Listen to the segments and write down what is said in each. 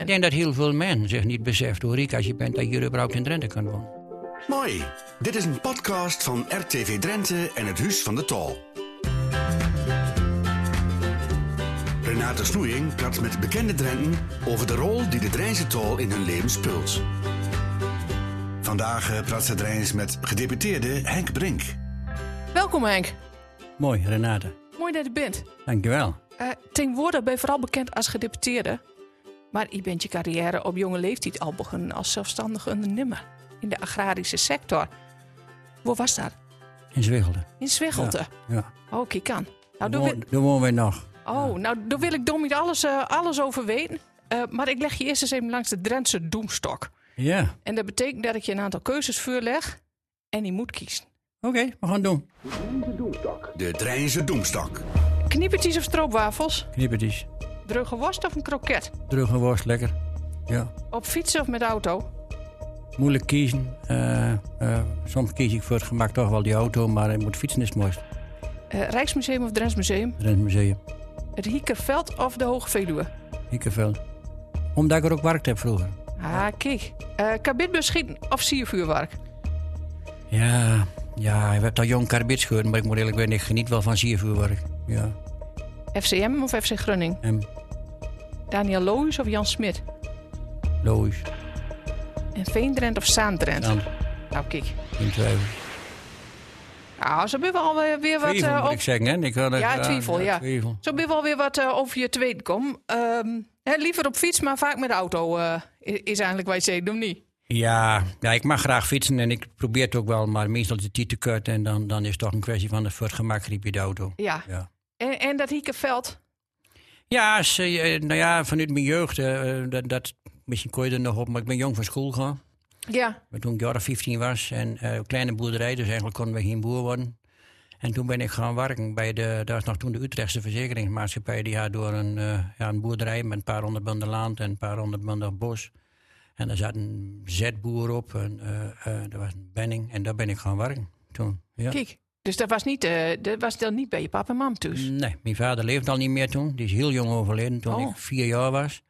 Ik denk dat heel veel mensen zich niet beseffen hoe rijk als je bent dat je überhaupt in Drenthe kan wonen. Mooi. Dit is een podcast van RTV Drenthe en het Huis van de Tol. Renate Snoeing praat met bekende Drenten over de rol die de Drijnse Tol in hun leven speelt. Vandaag eh, praat ze Drijns met gedeputeerde Henk Brink. Welkom Henk. Mooi, Renate. Mooi dat je bent. Dankjewel. Uh, tegenwoordig ben je vooral bekend als gedeputeerde. Maar je bent je carrière op jonge leeftijd al begonnen als zelfstandige ondernemer in de agrarische sector. Waar was dat? In Zwiggelde. In Zwiggelde? Ja. Oh, kijk aan. Nou, Daar woon- wonen wij nog. oh, nou, daar wil ik dom niet alles, eh, alles over weten. Eh, maar ik leg je eerst eens even langs de Drentse doemstok. Ja. En dat betekent dat ik je een aantal keuzes voorleg en die moet kiezen. Oké, we gaan het doen. De Drijnse Doemstak. Kniepertjes of stroopwafels? Knippertjes. Drugge worst of een kroket? Terug een worst, lekker. Ja. Op fietsen of met auto? Moeilijk kiezen. Eh, eh, soms kies ik voor het gemak toch wel die auto, maar ik moet fietsen is het mooist. Eh, Rijksmuseum of Drents Museum? Rentmuseum. Het Hiekerveld of de Hoge Veluwe? Hiekerveld. Omdat ik er ook gewerkt heb vroeger. Ah, kijk. Kabitbus schieten of siervuurwerk? Ja, ja, ik heb dat jong karbit gehoord, maar ik moet eerlijk zeggen, ik geniet wel van siervuurwerk. Ja. FCM of FC Grunning? Daniel Loos of Jan Smit? Loos. En Veendrent of Zaandrent? Dan Nou, kijk. in twijfel. Nou, zo ben je wel weer, weer wat... Twijfel eh, op- ik zeggen, hè? Ik had Ja, twijfel, ja. Twijfel. Zo ben je wel weer wat eh, over je te weten komen. Ehm, hè, liever op fiets, maar vaak met de auto eh, is eigenlijk wat je zegt, doe niet. Ja, ja, ik mag graag fietsen en ik probeer het ook wel, maar meestal is de tijd te kort en dan, dan is het toch een kwestie van de voor het gemak riep je de auto. Ja. Ja. En, en dat Hiekerveld? Ja, ze, eh, nou ja, vanuit mijn jeugd, eh, dat, dat, misschien kon je er nog op, maar ik ben jong van school gegaan. Ja. Maar toen ik jaar of 15 was en eh, een kleine boerderij, dus eigenlijk konden we geen boer worden. En toen ben ik gaan werken bij de, dat was nog toen de Utrechtse verzekeringsmaatschappij. Die had door een, eh, ja, een boerderij met een paar honderd banden land en een paar honderd banden bos. En daar zat een zetboer op, en, eh, eh, dat was een benning. En daar ben ik gaan werken toen. Ja. Kijk. Dus dat was, niet, eh, dat was dan niet bij je papa en mam thuis? Nee, mijn vader leeft al niet meer toen. Die is heel jong overleden toen Oh. ik vier jaar was.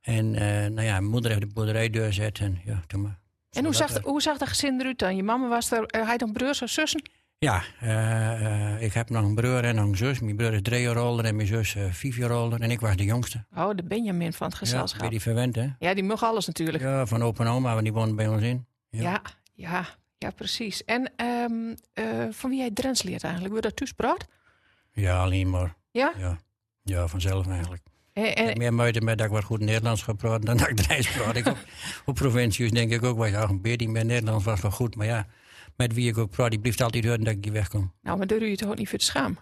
En eh, nou ja, mijn moeder heeft de boerderij doorzet en ja, toen maar. En hoe zag, er- hoe zag dat gezin eruit dan? Je mama was er, uh, hij dan broers of zussen? Ja, eh, eh, ik heb nog een broer en nog een zus. Mijn broer is drie jaar ouder en mijn zus eh, vijf jaar ouder. En ik was de jongste. Oh, de Benjamin van het Ja, gezelschap. ben je die verwend, hè? Ja, die mag alles natuurlijk. Ja, Ja, van opa en oma, want die wonen bij ons in. ja, ja, precies. En ehm, eh, van wie jij Drents leert eigenlijk? Je dat thuis praat? Ja, alleen maar. Ja? Ja, ja vanzelf eigenlijk. En, Ik en, heb meer moeite met dat ik wat goed Nederlands ga praten dan dat ik Drijs praat. Ik op, op provincies denk ik ook ja, een beetje met Nederlands was wel goed. Maar ja, met wie ik ook praat, die blijft altijd horen dat ik hier wegkom. nou, maar daar doe je toch ook niet voor te schaam?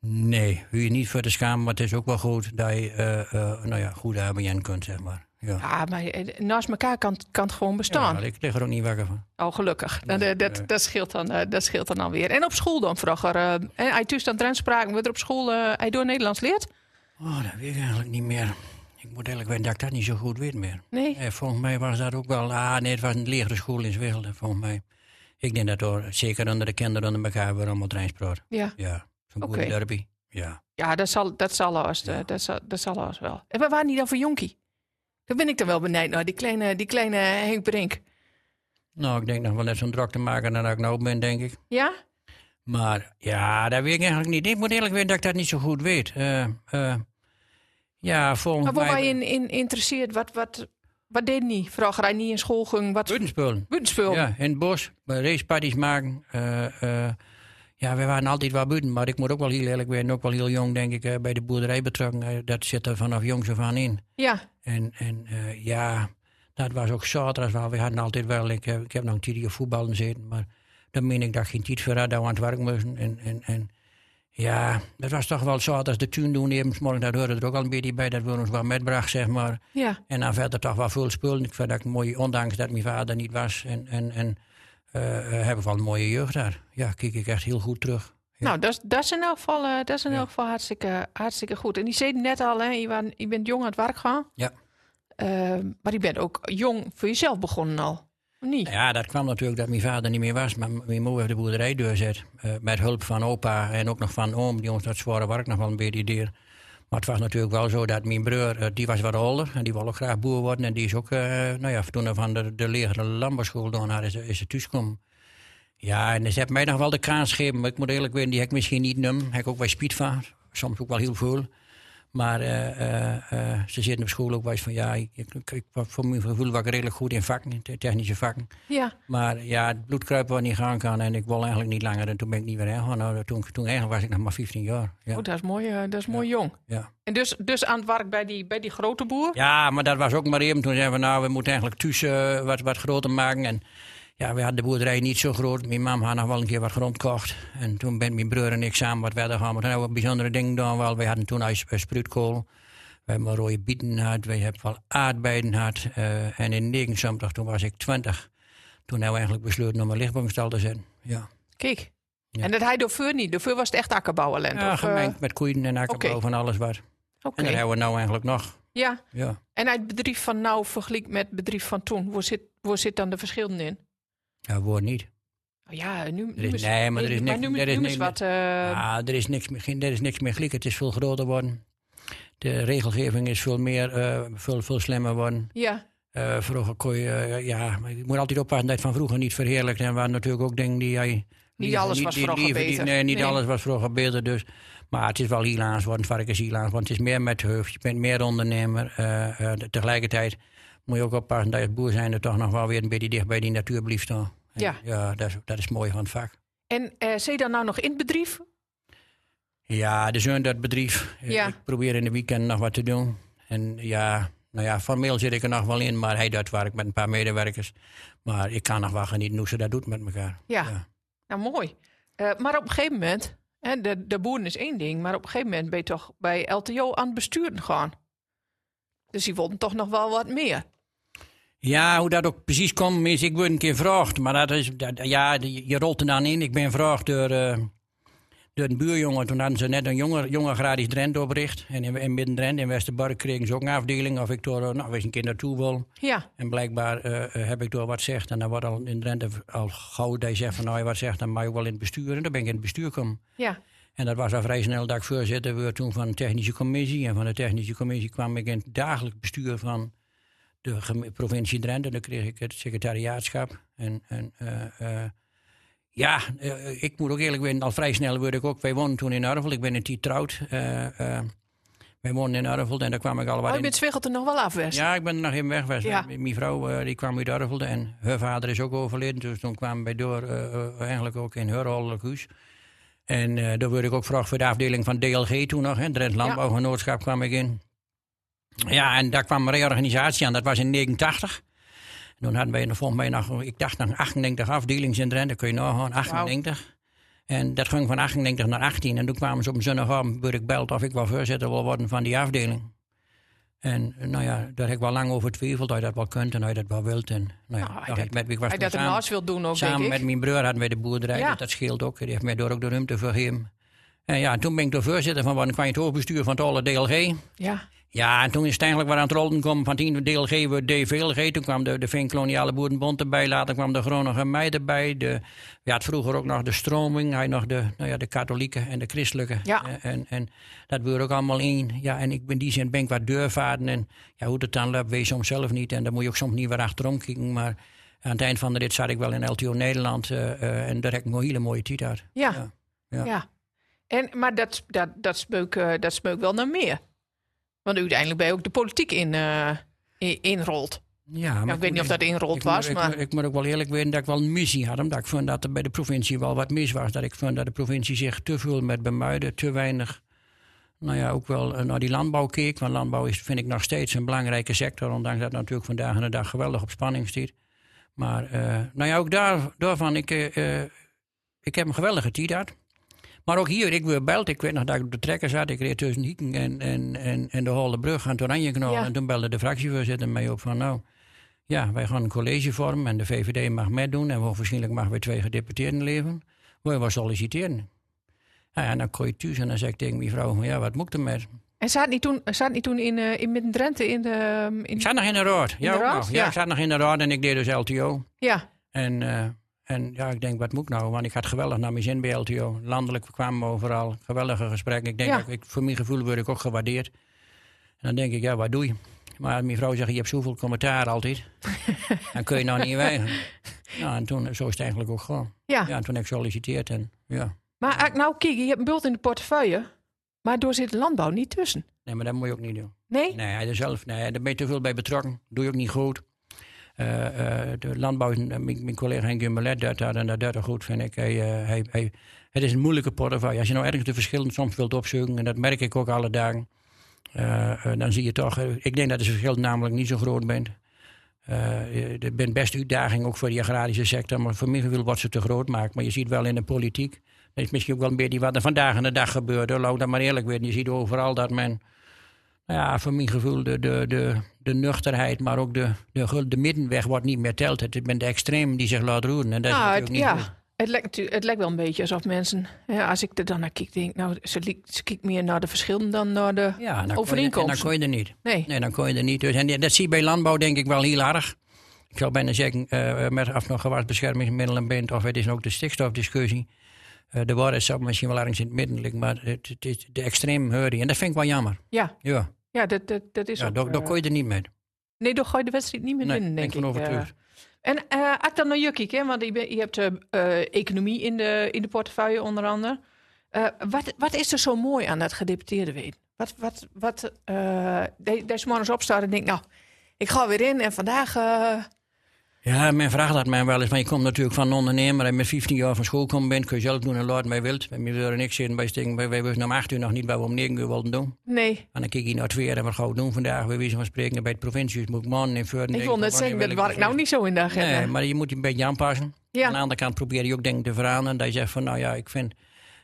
Nee, huur je niet voor te schamen, maar het is ook wel goed dat je, eh, eh, nou ja, goed ABN kunt, zeg maar. Ja. Ja, maar eh, naast elkaar kan, kan het gewoon bestaan. Ja, ik lig er ook niet wakker van. Oh, gelukkig. Nee, dat, dat, nee. dat, scheelt dan, eh, dat scheelt dan alweer. En op school dan vroeger? eh en hij thuis dan wordt er op school eh hij door Nederlands leert? Oh, dat weet ik eigenlijk niet meer. Ik moet eigenlijk weten dat ik dat niet zo goed weet meer. Nee? Eh, volgens mij was dat ook wel... Ah, nee, het was een lagere school in Zwiggelde, volgens mij. Ik denk dat door, zeker onder de kinderen onder elkaar weer allemaal Drijns praten. Ja. Ja, zo'n Oké. boerenderby. Ja. Ja, dat zal, dat zal Ja. eh, dat zal, dat zal haast wel. En waar waren die dan voor jonkie? Daar ben ik dan wel benieuwd naar, die kleine, die kleine Henk Brink. Nou, ik denk nog wel net zo'n drok te maken dan dat ik nou ben, denk ik. Ja? Maar ja, dat weet ik eigenlijk niet. Ik moet eerlijk weten dat ik dat niet zo goed weet. Eh, eh, ja, volgens Maar waar mij... je in, in interesseert, wat, wat, wat deed niet? Hij niet in school ging, wat Buitenspullen. Ja, in het bos, bij raceparties maken. eh, eh, ja, we waren altijd wel buiten, maar ik moet ook wel heel eerlijk zijn, ook wel heel jong, denk ik, eh, bij de boerderij betrokken. Eh, dat zit er vanaf jongs af aan in. Ja, En, en eh, ja, dat was ook zaterdag wel. We hadden altijd wel, ik, heb- ik heb nog een tijdje voetballen zitten, maar dan meen ik dat geen tijd voor had, dat we aan het werk moesten. En, en, en ja, dat was toch wel zaterdags de tuin doen, even morgen, dat hoorde er ook al een beetje bij, dat we ons wel metbracht, zeg maar. ja. En dan verder toch wel veel spullen. Ik vind dat ik mooi, ondanks dat mijn vader niet was. En, en, en hebben we wel een mooie jeugd daar. Ja, kijk ik echt heel goed terug. Ja. Nou, dat, is- dat is in elk geval, eh, dat is in Ja. elk geval hartstikke, hartstikke goed. En die zei net al, hè, je, je bent jong aan het werk gaan. Ja. Eh, maar je bent ook jong voor jezelf begonnen al. Niet? Ja, dat kwam natuurlijk dat mijn vader niet meer was. Maar mijn moeder heeft de boerderij doorzet. eh, met hulp van opa en ook nog van oom. Die ons dat zware werk nog wel een beetje deed. Maar het was natuurlijk wel zo dat mijn broer, eh, die was wat ouder en die wilde ook graag boer worden. En die is ook, eh, nou ja, toen van de, de lagere landbouwschool door naar is, is het thuisgekomen. Ja, en ze hebben mij nog wel de kans gegeven, maar ik moet eerlijk weten, die heb ik misschien niet num. Heb ik ook bij speed soms ook wel heel veel. Maar eh, eh, eh, ze zitten op school ook wel eens van, ja, ik, ik, ik- voor mijn gevoel was ik redelijk goed in vakken, te- technische vakken. Ja. Maar ja, het bloedkruipen wat niet gaan kan en ik wil eigenlijk niet langer. En toen ben ik niet weer heen. Nou, toen, toen eigenlijk was ik nog maar 15 jaar. Ja, Oh, dat is mooi, dat is mooi jong. ja. En dus, dus aan het werk bij die, bij die grote boer? ja, maar dat was ook maar even. Toen zeiden we, nou, we moeten eigenlijk thuis eh, wat, wat groter maken. En ja, we hadden de boerderij niet zo groot. Mijn mam had nog wel een keer wat grond gekocht. En toen ben mijn broer en ik samen wat verder gaan. Maar toen hebben we bijzondere dingen gedaan. Wel, wij hadden toen huis spruitkool. We hebben rode bieten gehad. We hebben wel aardbeiden gehad. Eh, en in 79, toen was ik 20. Toen hebben we eigenlijk besloten om een lichtboomstal te zetten. Ja. Kijk. Ja. En dat hij door vuur niet. Door vuur was het echt akkerbouwland. Ja, of, eh, gemengd met koeien en akkerbouw van alles wat. Oké. En dat hebben we nou eigenlijk nog. Ja. Ja. En uit het bedrijf van nou vergelijk met het bedrijf van toen. Waar zit, waar zit dan de verschillen in? Ja, woord niet. Oh ja, nu, is- nu is, nee, maar er is niks- nu, er is niks- wat. eh, er, is niks, meer- geen- er is niks meer gelijk. Het is veel groter worden. De regelgeving is veel meer, eh, veel, veel slimmer worden. ja, Eh, vroeger kon je, ja, je moet altijd oppassen dat je van vroeger niet verheerlijkt. En waren natuurlijk ook dingen die jij... liever- alles was vroeger beter. nee, niet Nee. alles was vroeger beter. Dus. Maar het is wel hilaans worden, het is. Want het is meer met hoofd, je bent meer ondernemer. tegelijkertijd moet je ook oppassen dat je boer zijn er toch nog wel weer een beetje dicht bij die natuur blijft staan. Ja. Ja, dat is, dat is mooi van het vak. En zie je dan nou nog in het bedrijf? Ja, de zoon dat bedrijf. Eh, Ja. Ik probeer in de weekend nog wat te doen. En ja, nou ja, formeel zit ik er nog wel in, maar hij doet werk met een paar medewerkers. Maar ik kan nog wel genieten hoe ze dat doet met elkaar. Ja. Nou, mooi. Eh, maar op een gegeven moment, hè, de, de boeren is één ding, maar op een gegeven moment ben je toch bij LTO aan het besturen gaan. Dus die wilden toch nog wel wat meer. Ja, hoe dat ook precies komt, is ik word een keer gevraagd. Maar dat is, dat, ja, je rolt er dan in. Ik ben gevraagd door, eh, door een buurjongen. Toen hadden ze net een jonge, jonge agrarisch Drenthe opricht. En in, in Midden-Drenthe, in Westerbork, kregen ze ook een afdeling. Of ik door, eh, nou, eens een keer naartoe wil. Ja, En blijkbaar eh, heb ik door wat zegt. En dan wordt al in Drenthe al gauw dat je zegt van, nou, je wat zegt, dan mag je wel in het bestuur. En dan ben ik in het bestuur gekomen. ja, En dat was al vrij snel dat ik voorzitter werd toen van de technische commissie. En van de technische commissie kwam ik in het dagelijks bestuur van de provincie Drenthe. Dan kreeg ik het secretariaatschap. En, en eh, eh, ja, eh, ik moet ook eerlijk zijn, al vrij snel werd ik ook. Wij woonden toen in Arvel. Ik ben in die trouwd. wij woonden in Arvel en daar kwam ik al wat oh, je bent Zwiggelt er nog wel afwest. Ja, ik ben er nog in weg. Ja. Mijn vrouw die kwam uit Arvelde en haar vader is ook overleden. Dus toen kwamen wij door eigenlijk ook in haar ouderlijk huis. En eh daar werd ik ook gevraagd voor de afdeling van DLG toen nog. Hè, Drent Landbouwgenootschap kwam ik in. Ja, en daar kwam een reorganisatie aan. Dat was in 89. En toen hadden wij nog, volgens mij nog, ik dacht nog 98 afdelingen in Drenthe. Kun je nagaan, 98. En dat ging van 98 naar 18. En toen kwamen ze op een zondagavond, werd ik beld of ik wel voorzitter wil worden van die afdeling. En nou ja, daar heb ik wel lang over twijfeld, of je dat wel kunt en of je dat wel wilt. En nou ja, Nou, dat- ik, met, ik was dat samen- naast wil doen ook, Samen met mijn broer hadden wij de boerderij, Ja. dus dat scheelt ook. Die heeft mij door ook de ruimte vergeven. En ja, toen ben ik de voorzitter van kwam je het hoofdbestuur van het alle DLG. Ja, Ja, en toen is het eigenlijk waar aan het rollen komen van 10 DLG wordt DVLG. Toen kwam de, de Veenkoloniale Boerenbond erbij. Later kwam de Groninger Meid erbij. De, ja, het vroeger ook nog de stroming. Hij nog de, nou ja, de katholieke en de christelijke. Ja. Eh, En, en dat wordt ook allemaal één. Ja, en ik in die zin ben ik wat deurvaarden. En ja, hoe het dan loopt, weet je soms zelf niet. En dan moet je ook soms niet weer achterom kijken. Maar aan het eind van de rit zat ik wel in LTO Nederland. eh, eh, en daar heb ik een hele mooie tijd uit. ja, Ja. ja. Ja. En, maar dat, dat, dat, smeuk, dat smeuk wel naar meer. Want uiteindelijk ben je ook de politiek in, eh, in, inrolt. Ja, Ja, maar ik weet niet of dat inrold ik was, moet, maar... Ik, moet- ik moet ook wel eerlijk weten dat ik wel een missie had. Omdat ik vond dat er bij de provincie wel wat mis was. Dat ik vond dat de provincie zich te veel met bemuiden, te weinig... Nou ja, ook wel eh, naar die landbouw keek. Want landbouw is, vind ik nog steeds een belangrijke sector. Ondanks dat het natuurlijk vandaag en de dag geweldig op spanning staat. Maar eh, nou ja, ook daar, daarvan, ik, ik heb een geweldige tijd. Maar ook hier, ik werd beld. Ik weet nog dat ik op de trekker zat. Ik reed tussen Hieken en, en, en, en de Hollebrug aan het Oranjekanaal. Ja. En toen belde de fractievoorzitter mij op van... nou, ja, wij gaan een college vormen en de VVD mag meedoen. En waarschijnlijk mag weer twee gedeputeerden leveren. Wil je wel solliciteren? Ja, ja, dan kon je thuis en dan zei ik tegen mijn vrouw... van, ja, wat moet ik ermee? En zat niet toen, zat niet toen in, eh, in Midden-Drenthe in de... In, Ik zat nog in de raad. Ja, de nog. ja, Ja. ik zat nog in de raad en ik deed dus LTO. ja, En, eh, en ja, ik denk, wat moet ik nou? Want ik had geweldig naar mijn zin bij LTO. Landelijk kwamen we overal. Geweldige gesprekken. Ik denk, Ja. ik, voor mijn gevoel word ik ook gewaardeerd. En dan denk ik, ja, wat doe je? Maar mijn vrouw zegt, je hebt zoveel commentaar altijd. dan kun je nou niet weigeren. Nou, en toen, zo is het eigenlijk ook gewoon. Ja. Ja, en toen heb ik gesolliciteerd en ja. Maar ik nou kijk, je hebt een bult in de portefeuille. Maar door zit landbouw niet tussen. Nee, maar dat moet je ook niet doen. Nee? Nee, hij er zelf, nee, daar ben je te veel bij betrokken. Doe je ook niet goed. Eh, eh, de landbouw, een- mijn, collega Henk Gummelet doet dat dat goed, vind ik. Hij, eh, hij, het is een moeilijke portefeuille. Als je nou ergens de verschillen soms wilt opzoeken, en dat merk ik ook alle dagen, eh, eh, dan zie je toch, eh, ik denk dat het verschil namelijk niet zo groot bent. Eh, er bent best uitdaging ook voor die agrarische sector, maar voor mij gevoel wordt ze te groot maken. Maar je ziet wel in de politiek, dat is misschien ook wel een beetje wat er vandaag aan de dag gebeurt. Laat dat maar eerlijk weten. Je ziet overal dat men nou ja, voor mijn gevoel de, de, de, de nuchterheid, maar ook de, de, de middenweg wordt niet meer telt. Het zijn de extremen die zich laten roeren. En dat Nou, het, niet ja, goed. het lijkt, het lijkt wel een beetje alsof mensen, ja, als ik er dan naar kijk, denk nou, ze, ze kijkt meer naar de verschillen dan naar de Ja, dan kon, je, en dan overeenkomsten. kon je er niet. Nee. Nee, dan kon je er niet. Dus, en dat zie je bij landbouw denk ik wel heel erg. Ik zou bijna zeggen, eh, met of nog gewasbeschermingsmiddelen bent, of het is ook de stikstofdiscussie. Eh de woorden zou misschien wel ergens in het midden liggen, maar het, het is de extreem hurry. En dat vind ik wel jammer. Ja, Ja, ja dat, dat, dat is ja ook... daar, daar eh, kon je er niet mee. nee, dan gooi je de wedstrijd niet meer Nee, ben denk ik eh. overtuigd. En eh als ik dan naar je kijk, hè, want je, je hebt eh, eh, economie in de, in de portefeuille onder andere. Eh, wat, wat is er zo mooi aan dat gedeputeerde weten? Wat, wat, wat, eh je 's morgens opstaat en denkt, nou, ik ga weer in en vandaag... eh, Ja, men vraagt dat mij wel eens. Maar je komt natuurlijk van een ondernemer en met 15 jaar van school komen bent, kun je zelf doen en laat mij wilt. We willen niks zitten bij. Wij, wisten om 8 uur nog niet wat we om 9 uur wilden doen. nee, En dan kijk je naar het weer en wat gaan we doen vandaag? We weten van spreken bij het provincie, moet ik man in ik wil net zeggen, dat was ik nou niet zo in de agenda. Nee, maar je moet je een beetje aanpassen. Ja. Aan de andere kant probeer je ook dingen te veranderen. Dat je zegt van, nou ja, ik vind...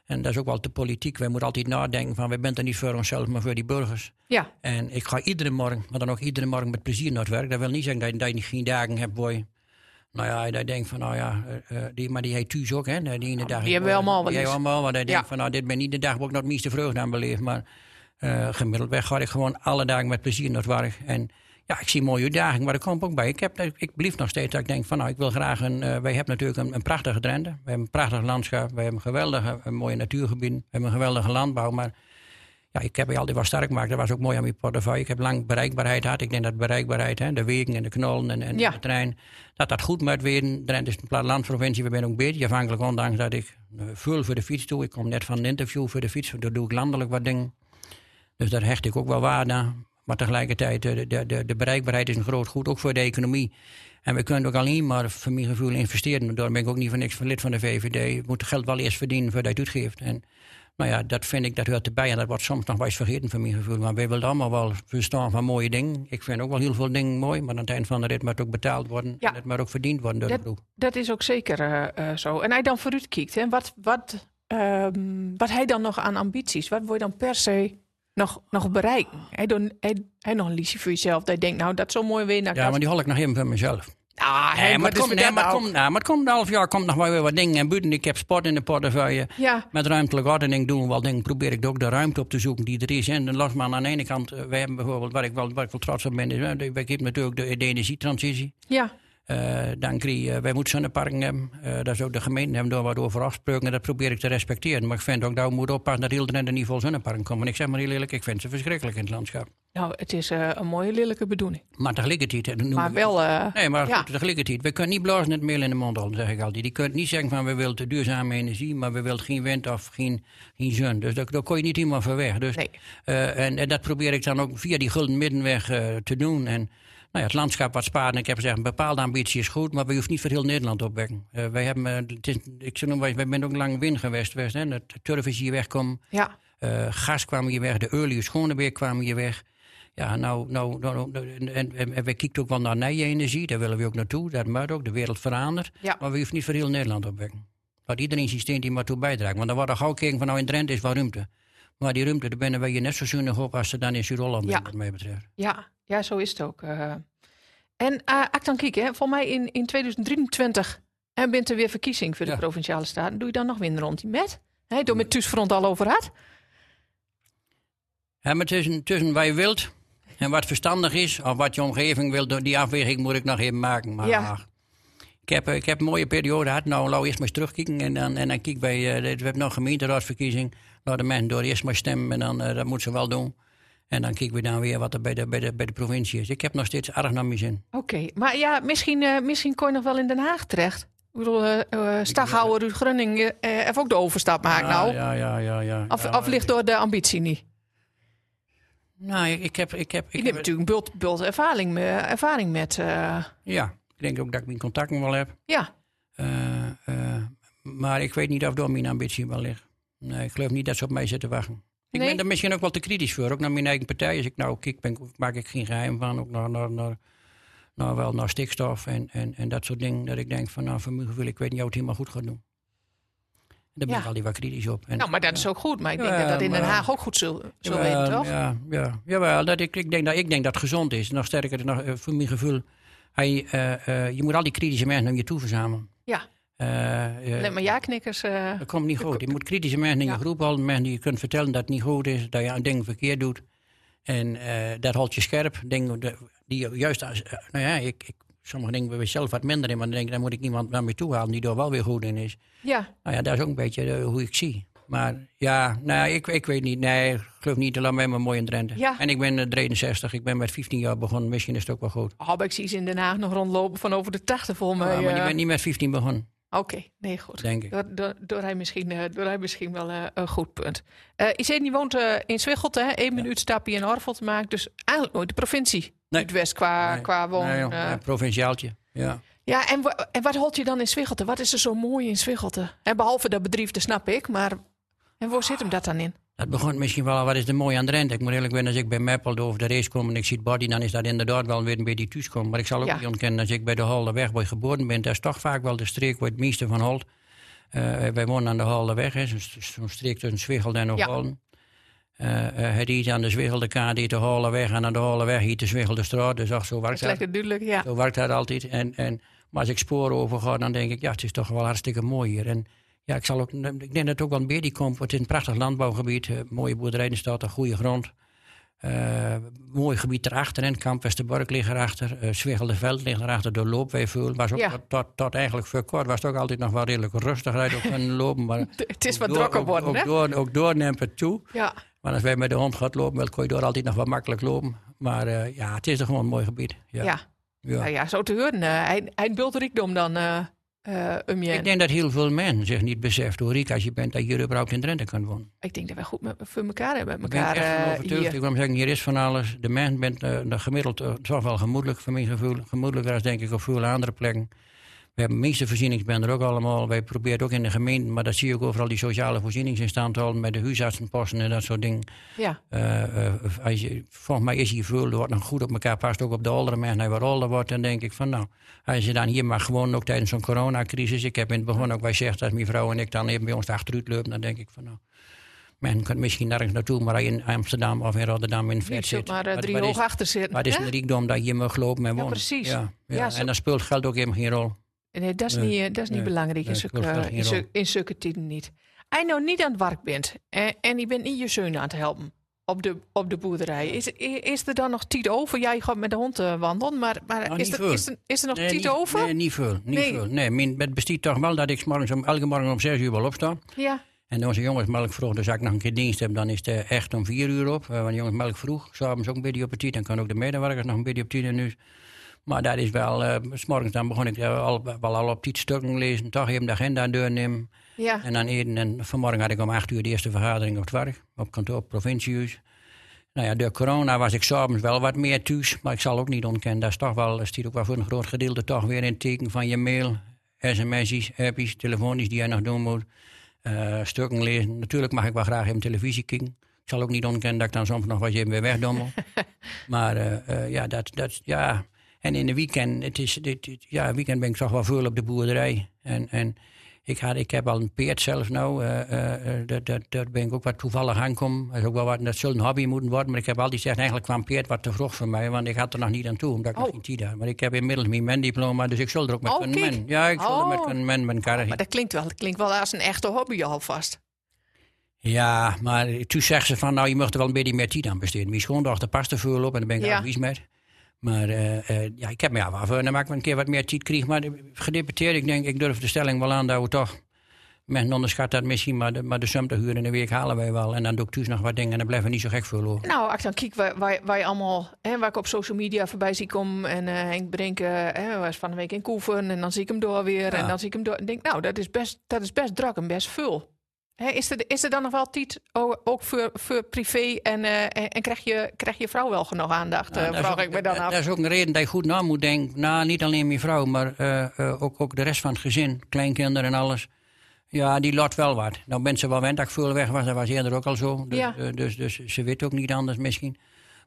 En dat is ook wel de politiek. Wij moeten altijd nadenken van, wij zijn er niet voor onszelf, maar voor die burgers. Ja, En ik ga iedere morgen, maar dan ook iedere morgen met plezier naar het werk. Dat wil niet zeggen dat je, dat je geen dagen hebt waar je... Nou ja, dat je denkt van, nou ja, eh, eh, die, maar die heet thuis ook, hè. Die, ene dag, die hebben we allemaal wel Die hebben we allemaal, waar je Ja. denkt van, nou, dit ben niet de dag waar ik nog het meeste vreugde aan beleef. Maar eh, gemiddeld weg ga ik gewoon alle dagen met plezier naar het werk. En ja, ik zie mooie uitdagingen, maar dat komt ook bij. Ik, heb, ik blief nog steeds dat ik denk van, nou, ik wil graag een... eh, wij hebben natuurlijk een, een prachtige Drenthe. We hebben een prachtig landschap. We hebben een geweldige, een mooie natuurgebieden. We hebben een geweldige landbouw, maar... Ja, ik heb je altijd wel sterk gemaakt. Dat was ook mooi aan mijn portefeuille. Ik heb lang bereikbaarheid gehad. Ik denk dat bereikbaarheid, hè, de wegen en de knollen en, en Ja. de trein, dat dat goed moet weten. Drenthe is een plattelandsprovincie. We zijn ook een beetje afhankelijk, ondanks dat ik eh, veel voor de fiets doe. Ik kom net van een interview voor de fiets. Daar doe ik landelijk wat dingen. Dus daar hecht ik ook wel waarde aan. Maar tegelijkertijd, eh, de, de, de, bereikbaarheid is een groot goed, ook voor de economie. En we kunnen ook alleen maar, voor mijn gevoel, investeren. Daarom ben ik ook niet voor niks lid van de VVD. Je moet het geld wel eerst verdienen voordat je het uitgeeft. En nou ja, dat vind ik, dat hoort erbij. En dat wordt soms nog wel eens vergeten van mijn gevoel. Maar wij willen allemaal wel verstaan van mooie dingen. Ik vind ook wel heel veel dingen mooi. Maar aan het eind van de rit moet het ook betaald worden. Ja. En het moet ook verdiend worden door de dat, ploeg. dat is ook zeker eh, zo. En hij dan vooruit kijkt, hè, wat, wat, ehm, wat hij dan nog aan ambities, wat wil je dan per se nog, nog bereiken? Hij, doet, hij, hij nog een liedje voor jezelf, dat je denkt, nou, dat is zo mooi weer. Nou, Ja, dat- maar die hol ik nog even voor mezelf. Ah, Nee, maar het komt, nee, maar het komt, nou, maar het komt een half jaar komt nog wel weer wat dingen. En buiten, ik heb sport in de portefeuille. Ja, Met ruimtelijke ordening doen we wel dingen. Probeer ik ook de ruimte op te zoeken die er is. En dan los maar aan de ene kant, eh, wij hebben bijvoorbeeld, waar ik wel, waar ik wel trots op ben, is, eh, wij natuurlijk de, de energietransitie. ja, Eh, dan krijg je, wij moeten zonneparken hebben. Eh, dat is ook de gemeente hebben daar wat over afgesproken. En dat probeer ik te respecteren. Maar ik vind ook dat we moeten oppassen dat heel Drenthe niet vol zonneparken komen. En ik zeg maar heel eerlijk, ik vind ze verschrikkelijk in het landschap. nou, het is eh, een mooie, lelijke bedoeling. Maar tegelijkertijd... eh, noemen Maar we- wel, eh, Nee, maar ja. goed, tegelijkertijd. We kunnen niet blazen het meel in de mond houden, zeg ik altijd. Je kunt niet zeggen van we willen duurzame energie, maar we willen geen wind of geen, geen zon. Dus daar, daar kon je niet helemaal voor weg. Dus, Nee. eh, en, en dat probeer ik dan ook via die gulden middenweg eh, te doen. En nou ja, het landschap wat sparen. Ik heb gezegd, een bepaalde ambitie is goed, maar we hoeven niet voor heel Nederland opwekken. Eh wij hebben, eh, het is, ik zou noemen, wij zijn ook lang wind geweest. geweest hè. Het turf is hier weggekomen. ja, Eh, gas kwam hier weg, de olie Schonebeer kwam hier weg. Ja, nou, nou, nou, nou, en, en, en we kijken ook wel naar energie, daar willen we ook naartoe. Dat moet ook, de wereld verandert. Ja. Maar we hoeven niet voor heel Nederland opwekken. Dat iedereen systeem die maar toe bijdraagt. Want dan wordt er gauw gekeken van nou in Drenthe is wel ruimte. Maar die ruimte, daar wij je net zo zuinig op als ze dan in Zuid-Holland Ja. wat mij betreft. ja, ja, zo is het ook. eh. En uh, ik dan kijk, hè, voor mij in, in 2023 en bent er weer verkiezing voor de Ja. provinciale staten. Doe je dan nog weer een rondje met? Hè, door met Thuisfront al over had? Ja, maar tussen, tussen wat je wilt en wat verstandig is, of wat je omgeving wil, die afweging moet ik nog even maken. Maar Ja. Ik heb, ik heb een mooie periode gehad. Nou, laten we eerst maar eens terugkijken. En dan, en dan kijk bij, uh, we hebben nog gemeenteraadsverkiezing. Laat de mensen door eerst maar stemmen. En dan, uh, dat moeten ze wel doen. En dan kijken we dan weer wat er bij de, bij de, bij de provincie is. Ik heb nog steeds erg naar mijn zin. Oké, okay. maar ja, misschien, uh, misschien kon je nog wel in Den Haag terecht. Ik bedoel, uh, Staghouwer, Ruud Grunning uh, heeft ook de overstap maken nou. Ja, ja, ja. ja, of ligt door de ambitie niet? Nou, ik, ik heb... Ik heb ik je hebt natuurlijk een bult, bult ervaring, met, ervaring met... Ja, denk ook dat ik mijn contacten wel heb. Ja. maar ik weet niet of door mijn ambitie wel ligt. Nee, ik geloof niet dat ze op mij zitten wachten. Ik Nee? ben er misschien ook wel te kritisch voor, ook naar mijn eigen partij. Als ik nou kijk, ben, maak ik geen geheim van, ook naar, naar, naar, naar, wel naar stikstof en, en, en dat soort dingen. Dat ik denk van, nou, voor mijn gevoel, ik weet niet of het helemaal goed gaat doen. Daar ben Ja. ik altijd wat kritisch op. En, Nou, maar dat is ook goed. Maar ik denk Ja, dat dat in Den Haag ook goed zul Jawel, weten, toch? Ja, ja, jawel, dat ik, ik, denk dat, ik denk dat het gezond is. Nog sterker, nog, eh, voor mijn gevoel, eh, eh, je moet al die kritische mensen naar je toe verzamelen. Ja. Eh, eh, Alleen maar ja-knikkers. Dat komt niet goed. Je moet kritische mensen in Ja. je groep houden. Mensen die je kunt vertellen dat het niet goed is. Dat je een ding verkeerd doet. En dat houdt je scherp. Dingen die juist... Als, nou ja, ik, ik, sommige dingen ben ik zelf wat minder in. Maar dan denk ik, daar moet ik iemand naar me toe halen die er wel weer goed in is. ja, Nou ja, dat is ook een beetje hoe ik zie. Maar ja, nou, ik, ik weet niet. Nee, ik geloof niet. Laat mij maar mooi in Drenthe. Ja. En ik ben eh, 63. Ik ben met 15 jaar begonnen. Misschien is het ook wel goed. oh, ik zie ze in Den Haag nog rondlopen van over de 80 vol mij. Ja, maar je eh, bent niet met 15 begonnen, Oké, nee, goed. denk ik. Door, door, door, hij misschien, eh, door hij misschien wel eh, een goed punt. Eh Iseni woont eh, in Zwichelt, hè? Eén minuut stapje in Orvel te maken. Dus eigenlijk nooit de provincie. Nee. Het West qua, Nee. qua woon. Nee, eh. een provinciaaltje. Ja. Ja, en, en wat holt je dan in Zwichelte? Wat is er zo mooi in Zwichelte? En behalve dat bedrijf, dat snap ik. Maar en waar zit hem dat dan in? Dat begon misschien wel, wat is er mooi aan Drenthe? Ik moet eerlijk zijn, als ik bij Meppel over de race kom en ik zie het body, dan is dat inderdaad wel weer een beetje thuis komen. Maar ik zal ook Ja. niet ontkennen, als ik bij de waar ik geboren ben, dat is toch vaak wel de streek waar het meeste van holt. Eh, wij wonen aan de Halderweg, hè, zo'n streek tussen Zwichel en Oostholm. Eh eh, het is aan de die de Halderweg, en aan de Halderweg hier de Zwichelde straat. Dus ach, zo Dat werkt is dat. lekker duidelijk, ja. Zo werkt dat altijd. En, en, maar als ik sporen over ga, dan denk ik, ja, het is toch wel hartstikke mooi hier. En ja, ik, zal ook, ik denk dat het ook wel een beetje komt. Het is een prachtig landbouwgebied, eh, mooie boerderijen staat, een goede grond. Eh, mooi gebied erachter, en Kamp Westerbork ligt erachter, uh, Zwiggeldeveld ligt erachter, door loopweefvul. Was ook Ja. tot, tot, tot eigenlijk voor kort was het ook altijd nog wel redelijk rustig rijden op kunnen lopen. Maar Het is wat door- drukker ook- worden, ook, hè? Door, ook door neemt het toe. Ja. Maar als wij met de hond gaan lopen, dan kon je door altijd nog wel makkelijk lopen. Maar ja, het is er gewoon een mooi gebied. Ja. Ja. Ja. Nou ja, zo te horen. hij, hij bult rijkdom dan eh. Ik denk dat heel veel mensen zich niet beseft hoe rijk als je bent dat je überhaupt in Drenthe kan wonen. Ik denk dat wij goed met, voor elkaar hebben. Met Ik ben echt eh, overtuigd. hier. Ik wil zeggen, hier is van alles. De mens bent de gemiddeld eh, toch wel gemoedelijk, voor mijn gevoel. Gemoedelijker als denk ik op veel andere plekken. We hebben de meeste voorzieningsbenden ook allemaal. Wij proberen het ook in de gemeente, maar dat zie je ook overal die sociale voorzieningsinstanten houden met de huisartsenposten en dat soort dingen. Ja, Eh, eh, als je, volgens mij is hier veel, wordt nog goed op elkaar past, ook op de oudere mensen. Hij wat ouder wordt, dan denk ik van nou, als je dan hier maar gewoon ook tijdens zo'n coronacrisis, ik heb in het begin ook bij gezegd, als mijn vrouw en ik dan even bij ons achteruit lopen, dan denk ik van nou, men kan misschien nergens naartoe, maar als je in Amsterdam of in Rotterdam in flat zit. maar wat- drie hoog is- achter zitten. Wat is hè? een rijkdom dat je hier mag lopen en wonen? precies. Ja, ja. Ja, En dan speelt geld ook helemaal geen rol. Nee, dat is Nee, niet, eh, dat is niet belangrijk in zulke, tijden niet. Je nou niet aan het werk bent en, en je bent niet je zoon aan het helpen op de, op de boerderij, is, is er dan nog tijd over? Jij gaat met de hond eh, wandelen, maar, maar Nou, is, er, is, er, is er nog Nee, tijd niet, over? Nee, niet veel. Niet Nee. veel. Nee, mijn, het bestiert toch wel dat ik morgens om, elke morgen om zes uur wel opsta. Ja, En onze jongensmelk vroeg, dus als ik nog een keer dienst heb, dan is het eh, echt om vier uur op. Eh, want jongensmelk vroeg, s'avonds ook een beetje op het tijd. Dan kan ook de medewerkers nog een beetje op tijd. En. Maar dat is wel, eh, s morgens dan begon ik eh, al, wel al op tijd stukken lezen. Toch even de agenda doornemen. ja. En dan eten. En vanmorgen had ik om acht uur de eerste vergadering op het werk. Op kantoor, provinciehuis. Nou ja, door corona was ik s'avonds wel wat meer thuis. Maar ik zal ook niet ontkennen, dat is toch wel, dat stiet ook wel voor een groot gedeelte toch weer in het teken van je mail. sms'jes, appjes, telefonisch die je nog doen moet. Eh, stukken lezen. Natuurlijk mag ik wel graag even televisie kijken. Ik zal ook niet ontkennen dat ik dan soms nog wat even weer wegdommel. maar ja, dat, dat, ja. En in de weekend, het is, dit, dit- ja, weekend ben ik toch wel veel op de boerderij. En, en ik, had, ik heb al een peert zelf nou. eh, eh, dat, dat, dat ben ik ook wat toevallig aankom. Dat, is ook wel wat, dat zult een hobby moeten worden. Maar ik heb altijd gezegd, eigenlijk kwam peert wat te vroeg voor mij. Want ik had er nog niet aan toe, omdat ik nog Oh. geen tijd had. Maar ik heb inmiddels mijn men-diploma, dus ik zal er ook met Oh, kunnen kijk. men. Ja, ik zal er met Oh. kunnen men mijn karre. Maar dat klinkt wel, dat klinkt wel als een echte hobby alvast. Ja, maar toen zegt ze van, nou, je mag er wel een beetje meer tijd aan besteden. Mijn schoondochter past er veel op en daar ben ik Ja. er vies met. Maar eh, eh, ja, ik heb me ja, voor dan maak ik een keer wat meer tijd krijg. Maar de- gedeputeerd, ik denk, ik durf de stelling wel aan dat we toch... Men onderschat dat misschien, maar de, maar de 70 uur in de week halen wij wel. En dan doe ik thuis nog wat dingen en dan blijven we niet zo gek veel over. Nou, als ik dan kijk waar, waar, waar je allemaal, hè, waar ik op social media voorbij zie komen. En eh Henk Brinken was van de week in Koeven. En dan zie ik hem door weer. En dan zie ik hem door. En denk, nou, dat is best, dat is best druk en best veel. Is, er, is er dan nog wel tijd ook voor, voor privé? En, eh, en, en krijg, je, krijg je vrouw wel genoeg aandacht? Ja, eh, dat is vraag ook- ik me dan af. Dat is ook een reden dat je goed na moet denken. Nou, niet alleen mijn vrouw, maar eh, ook, ook de rest van het gezin. Kleinkinderen en alles. Ja, die lot wel wat. Nou ze wel wend dat ik veel weg was. Dat was eerder ook al zo. Dus, Ja. dus, dus ze weet ook niet anders misschien.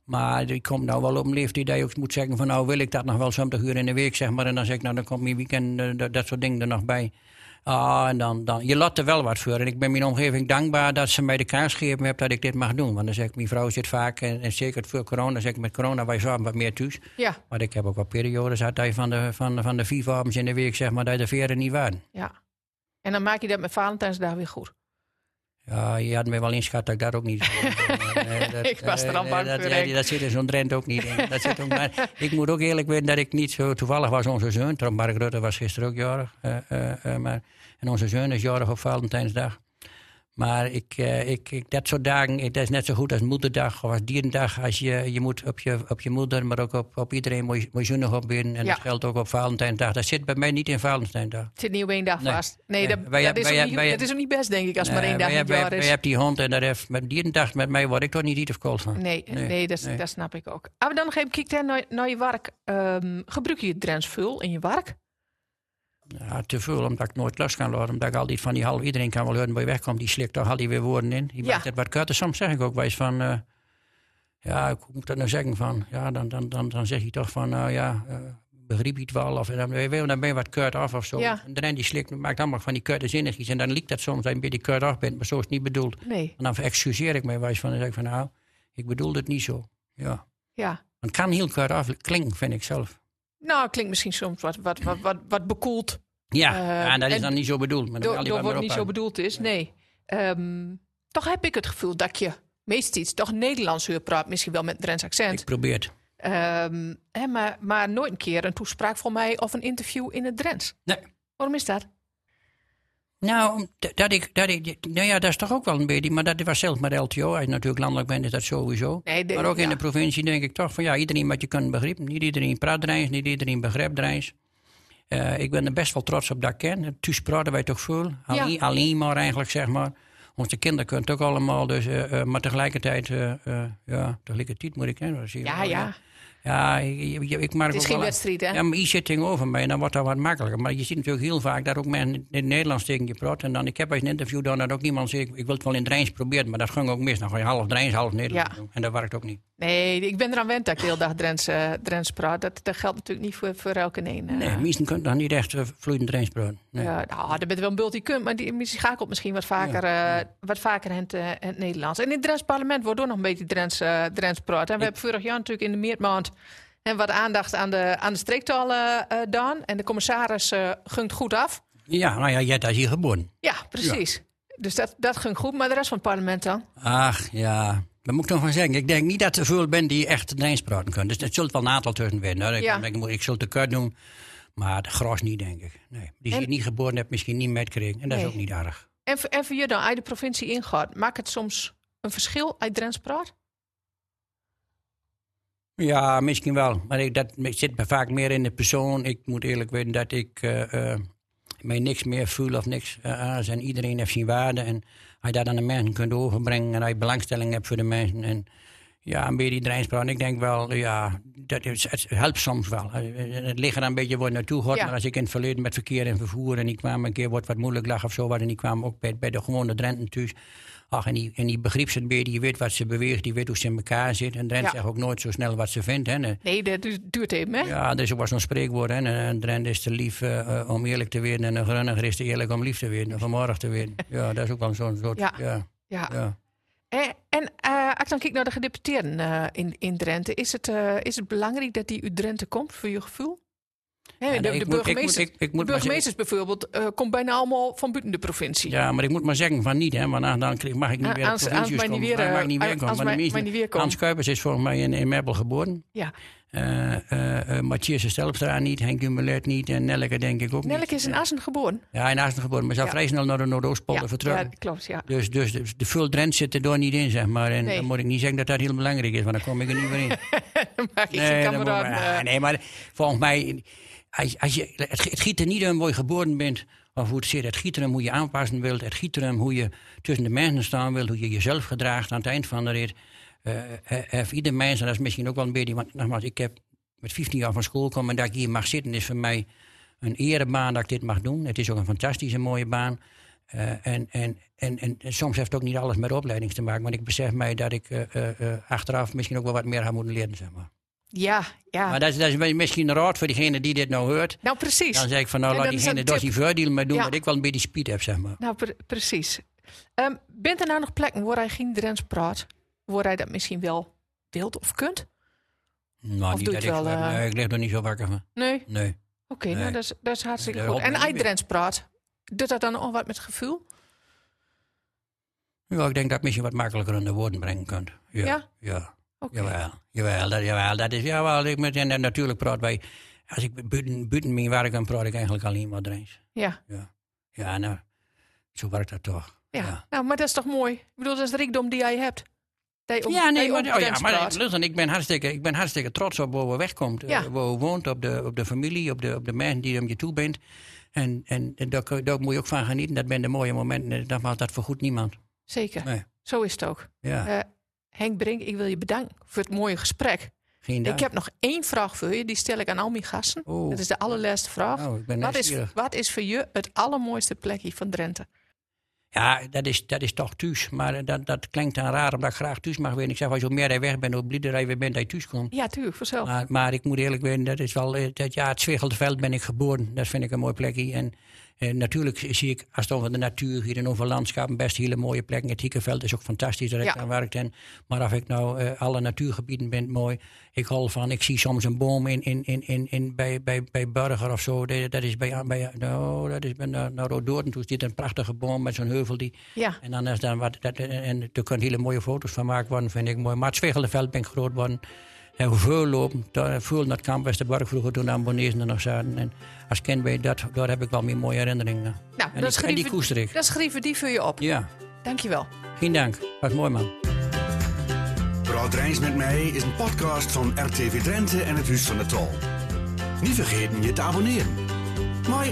Maar die komt nou wel op een leeftijd dat je ook moet zeggen van... nou wil ik dat nog wel 70 uur in de week, zeg maar. En dan zeg ik, nou dan komt mijn weekend, dat, dat soort dingen er nog bij. Ah, en dan, dan, je lot er wel wat voor. En ik ben mijn omgeving dankbaar dat ze mij de kaars gegeven hebben dat ik dit mag doen. Want dan zeg ik, mijn vrouw zit vaak, en, en zeker voor corona, zeg ik met corona, wij zorgen wat meer thuis. Ja, Maar ik heb ook wel periodes gehad dat van de, van, de- van de vier in de week, zeg maar, dat de veren niet waren. ja. En dan maak je dat met Valentijnsdag weer goed. Ja, je had me wel inschat dat ik dat ook niet zou dat- Ik was er al nee, bang dat, voor, zit in zo'n Drent ook niet in. Dat zit ook, maar ik moet ook eerlijk weten dat ik niet zo toevallig was onze zoon. Mark Rutte was gisteren ook jarig. eh, eh, eh, maar, en onze zoon is jarig op Valentijnsdag. Maar ik, eh, ik, ik, dat soort dagen, dat is net zo goed als moederdag of als dierendag. Als je, je moet op je, op je moeder, maar ook op, op iedereen moet je, je op binnen. En Ja. dat geldt ook op Valentijnsdag. Dat zit bij mij niet in Valentijnsdag. Het zit niet op één dag Nee. vast. Nee, Nee, dat, wij- dat, is wij- ook niet, wij- dat is ook niet best, denk ik, als maar één dag in het jaar is. hebben die hond en dat heeft met die dag met mij word ik toch niet iets of kool van. Nee, nee, dat, dat snap ik ook. Als we dan nog even kijken naar, naar je werk. Ehm, gebruik je het Drents veel in je werk? Ja, te veel, omdat ik nooit los kan laten. Omdat ik altijd van die half iedereen kan wel horen je wegkomt. Die slikt toch al die weer woorden in. Die Ja. maakt het wat korter. Soms zeg ik ook wel eens van... eh, ja, hoe moet ik dat nou zeggen? Van, ja, dan, dan, dan, dan zeg je toch van... Nou ja, eh, begreep je het wel? Of dan, dan ben je wat kort af of zo. Ja. En dan die slikt maakt allemaal van die korte zinnetjes. En dan liep dat soms dat je een beetje kort af bent. Maar zo is het niet bedoeld. Nee. En dan excuseer ik mij wel eens van. Dan zeg ik van nou, ik bedoelde het niet zo. Ja. Ja. Want het kan heel kort af klinken, vind ik zelf. Nou, klinkt misschien soms wat, wat, wat, wat, wat bekoeld. Ja, en dat is dan niet zo bedoeld. Maar Door, door wat niet zo bedoeld is. Nee. Ehm, toch heb ik het gevoel dat je meestal iets toch Nederlands hoort praat. Misschien wel met een Drents accent. Ik probeer het. Ehm, hè, maar, maar nooit een keer een toespraak van mij of een interview in het Drents. Nee. Waarom is dat? Nou, dat ik, dat ik, nou ja, dat is toch ook wel een beetje, maar dat was zelfs met LTO. Als je natuurlijk landelijk bent, is dat sowieso. Nee, de- maar ook in de provincie denk ik toch van ja, iedereen wat je kunt begrijpen. Niet iedereen praat Drijns, niet iedereen begrijpt Drijns. Eh, ik ben er best wel trots op dat ik ken. Thuis praten wij toch veel. Alleen, alleen maar eigenlijk, zeg maar. Onze kinderen kunnen het ook allemaal, dus, eh, maar tegelijkertijd, ja, tegelijkertijd moet ik Ja, ja. Ja, ik, ik, maak Het is geen wedstrijd, hè? Ja, maar hier zit tegenover mij en dan wordt dat wat makkelijker. Maar je ziet natuurlijk heel vaak dat ook mensen in het Nederlands tegen je praten. En dan, ik heb bij een interview dan dat ook niemand zegt, ik wil het wel in Drijns proberen, maar dat ging ook mis. Dan ga je half Drijns, half Nederlands Ja. doen. En dat werkt ook niet. Nee, ik ben eraan wend dat ik de hele dag Drents, Drents praat. Dat, dat geldt natuurlijk niet voor, voor elke een. eh. Nee, meesten kunnen dan niet echt uh, vloeiend Drijns praten. Nee. Ja, nou, dat bent wel een bult die kunt, maar die schakelt misschien wat vaker, eh, wat vaker in het, in het Nederlands. En in het Drents parlement wordt ook nog een beetje Drents, Drents praat. En we hebben vorig jaar natuurlijk in de meermaand en wat aandacht aan de, aan de streektaal eh, gedaan. En de commissaris gungt goed af. Ja, nou ja, jij is hier geboren. Ja, precies. Dus dat, dat ging goed, maar de rest van het parlement dan? Ach, ja. Daar moet ik nog van zeggen. Ik denk niet dat er veel bent die echt Drijns praten kunnen. Dus het zult wel een aantal tussen hoor. Ik, Ja. ik, ik zul het te kort doen, maar de gros niet, denk ik. Nee. Die En- hier niet geboren, heeft misschien niet metgekregen. En dat Nee. is ook niet erg. En, voor- en voor je dan, uit de provincie ingaat, maakt het soms een verschil uit Drents praat? Ja, misschien wel. Maar ik, dat ik zit vaak meer in de persoon. Ik moet eerlijk weten dat ik eh, mij niks meer voel of niks eh, aan. En iedereen heeft zijn waarde. En als je dat aan de mensen kunt overbrengen en als je belangstelling hebt voor de mensen. En ja, een beetje praten. Ik denk wel, ja, dat is, het helpt soms wel. Eh, Het ligt er een beetje waar naartoe gaat. Ja. Maar als ik in het verleden met verkeer en vervoer en die kwamen een keer wat, wat moeilijk lag of zo. En die kwamen ook bij, bij de gewone Drenten thuis. Ach, en die, en die een beetje, die weet wat ze beweegt, die weet hoe ze in elkaar zit. En Drent Ja. zegt ook nooit zo snel wat ze vindt. Hè. En, Nee, dat du- duurt even, hè? ja, er is ook wel zo'n spreekwoord. Hè. Een Drent is te lief eh, eh, om eerlijk te worden. En een Grunniger is te eerlijk om lief te worden. Aardig te worden. Ja, dat is ook wel zo'n soort... Ja. Ja. Ja, Ja. En, en eh, als ik dan kijk naar de gedeputeerden eh, in, in Drenthe, is het, eh, is het belangrijk dat die uit Drenthe komt, voor je gevoel? De, de moet- ik moet- ik- moet de burgemeesters bijvoorbeeld eh komt bijna allemaal van buiten de provincie. Ja, maar ik moet maar zeggen van niet, hè, want dan, mag ik niet Ah, weer als provincies mij niet komen. weer, Dan mag ik eh, niet weer als komen. mij- de komen. Hans Kuipers is volgens mij in, in Meppel geboren. Ja. eh eh, eh, Matthias Stelpstra niet, Henk Dumoulin niet en Nelleke denk ik ook niet. Nelleke is in Assen geboren. Ja, in Assen geboren, maar zou Ja. vrij snel naar de Noordoostpolder ja, vertrekken. ja, klopt, ja. Dus, dus de, de full zit er door niet in, zeg maar. En Nee. dan moet ik niet zeggen dat dat heel belangrijk is, want dan kom ik er niet meer in. Ik Nee, maar- eh, nee, maar volgens mij, het, het giet er niet om waar je geboren bent, of hoe het zit. Het giet erom hoe je aanpassen wilt. Het giet erom hoe je tussen de mensen staan wilt, hoe je jezelf gedraagt aan het eind van de rit. Heeft ieder mens, en dat is misschien ook wel een beetje, want nogmaals, ik heb met 15 jaar van school gekomen en dat ik hier mag zitten is voor mij een erebaan dat ik dit mag doen. Het is ook een fantastische mooie baan. En, en, en, en soms heeft het ook niet alles met opleiding te maken, want ik besef mij dat ik achteraf misschien ook wel wat meer had moeten leren, zeg maar. Ja, ja. Maar dat is, dat is misschien een raad voor diegene die dit nou hoort. nou, precies. Dan zeg ik van nou laat dat diegene tip. die voordeel maar doen, Ja. dat ik wel een beetje speed heb, zeg maar. Nou, pre- precies. Ehm bent er nou nog plekken waar hij geen Drents praat? Waar hij dat misschien wel wilt of kunt? Nou, Of niet dat ik, wel, nee, eh, ik lig er niet zo wakker van. Nee? Nee. Oké, Nee. nou, dat is, dat is hartstikke Nee, goed. dat En hij niet Drents praat, doet dat dan ook wat met gevoel? Ja, ik denk dat ik misschien wat makkelijker aan de woorden brengen kunt. Ja. Ja? Ja. Oké. Jawel. Jawel, dat, jawel, dat is, jawel, ik met, en, en natuurlijk praat wij, als ik buiten, buiten mijn werk kan, praat ik eigenlijk alleen maar Drents. Ja. Ja. Ja, nou, zo werkt dat toch. Ja. Ja. nou, maar dat is toch mooi? Ik bedoel, dat is de rijkdom die jij hebt. Ja, nee, maar, oh, ja, maar luister, ik, ben hartstikke, ik ben hartstikke trots op waar we wegkomt. Ja. eh, waar we woont, op de, op de familie, op de, op de mensen die om je toe bent. En, en, en daar, moet je ook van genieten. Dat zijn de mooie momenten. En Dat maakt dat voor goed niemand. Zeker, Nee. zo is het ook. Ja, Eh, Henk Brink, ik wil je bedanken voor het mooie gesprek. geen dank. Ik heb nog één vraag voor je, die stel ik aan al mijn gasten. Oh. Dat is de allerlaatste vraag. Oh, ik ben wat, is, wat is voor je het allermooiste plekje van Drenthe? Ja, dat is, dat is toch thuis. Maar dat, dat klinkt dan raar omdat ik graag thuis mag zijn. Ik zeg, als je meer weg bent, hoe blieder je bent dat je thuis komt. Ja, tuurlijk, vanzelf. Maar, maar ik moet eerlijk zijn, dat is wel, eh, dat, ja, het Zwiggeldveld ben ik geboren. Dat vind ik een mooi plekje. En eh, natuurlijk zie ik, als het over de natuur hier en over landschappen, best hele mooie plekken. Het Hiekenveld is ook fantastisch, dat ik Ja. aan werk. En, maar of ik nou eh, alle natuurgebieden ben, mooi. Ik hou van, ik zie soms een boom in, in, in, in, in, bij, bij, bij Burger of zo. Dat, dat is bij, bij, nou, dat is bij naar, naar Rodoorn toe. zit een prachtige boom met zo'n heuvel die Ja, en dan is dan wat, dat, en er kunnen hele mooie foto's van maken worden, vind ik mooi. Maar het Zwiggeldeveld ben ik groot geworden. En hoe veel lopen, daar, veel naar het kamp Westerbork vroeger toen de Ambonezen er nog zaten. En als kind ben je dat, daar heb ik wel meer mooie herinneringen. nou, En dan die, en die schrijven, koester ik. dan schrijven die voor je op. Ja, Dankjewel. geen dank. Wat mooi man. Praat Rijns met mij is een podcast van RTV Drenthe en het Huis van de Tol. Niet vergeten je te abonneren. Mooi.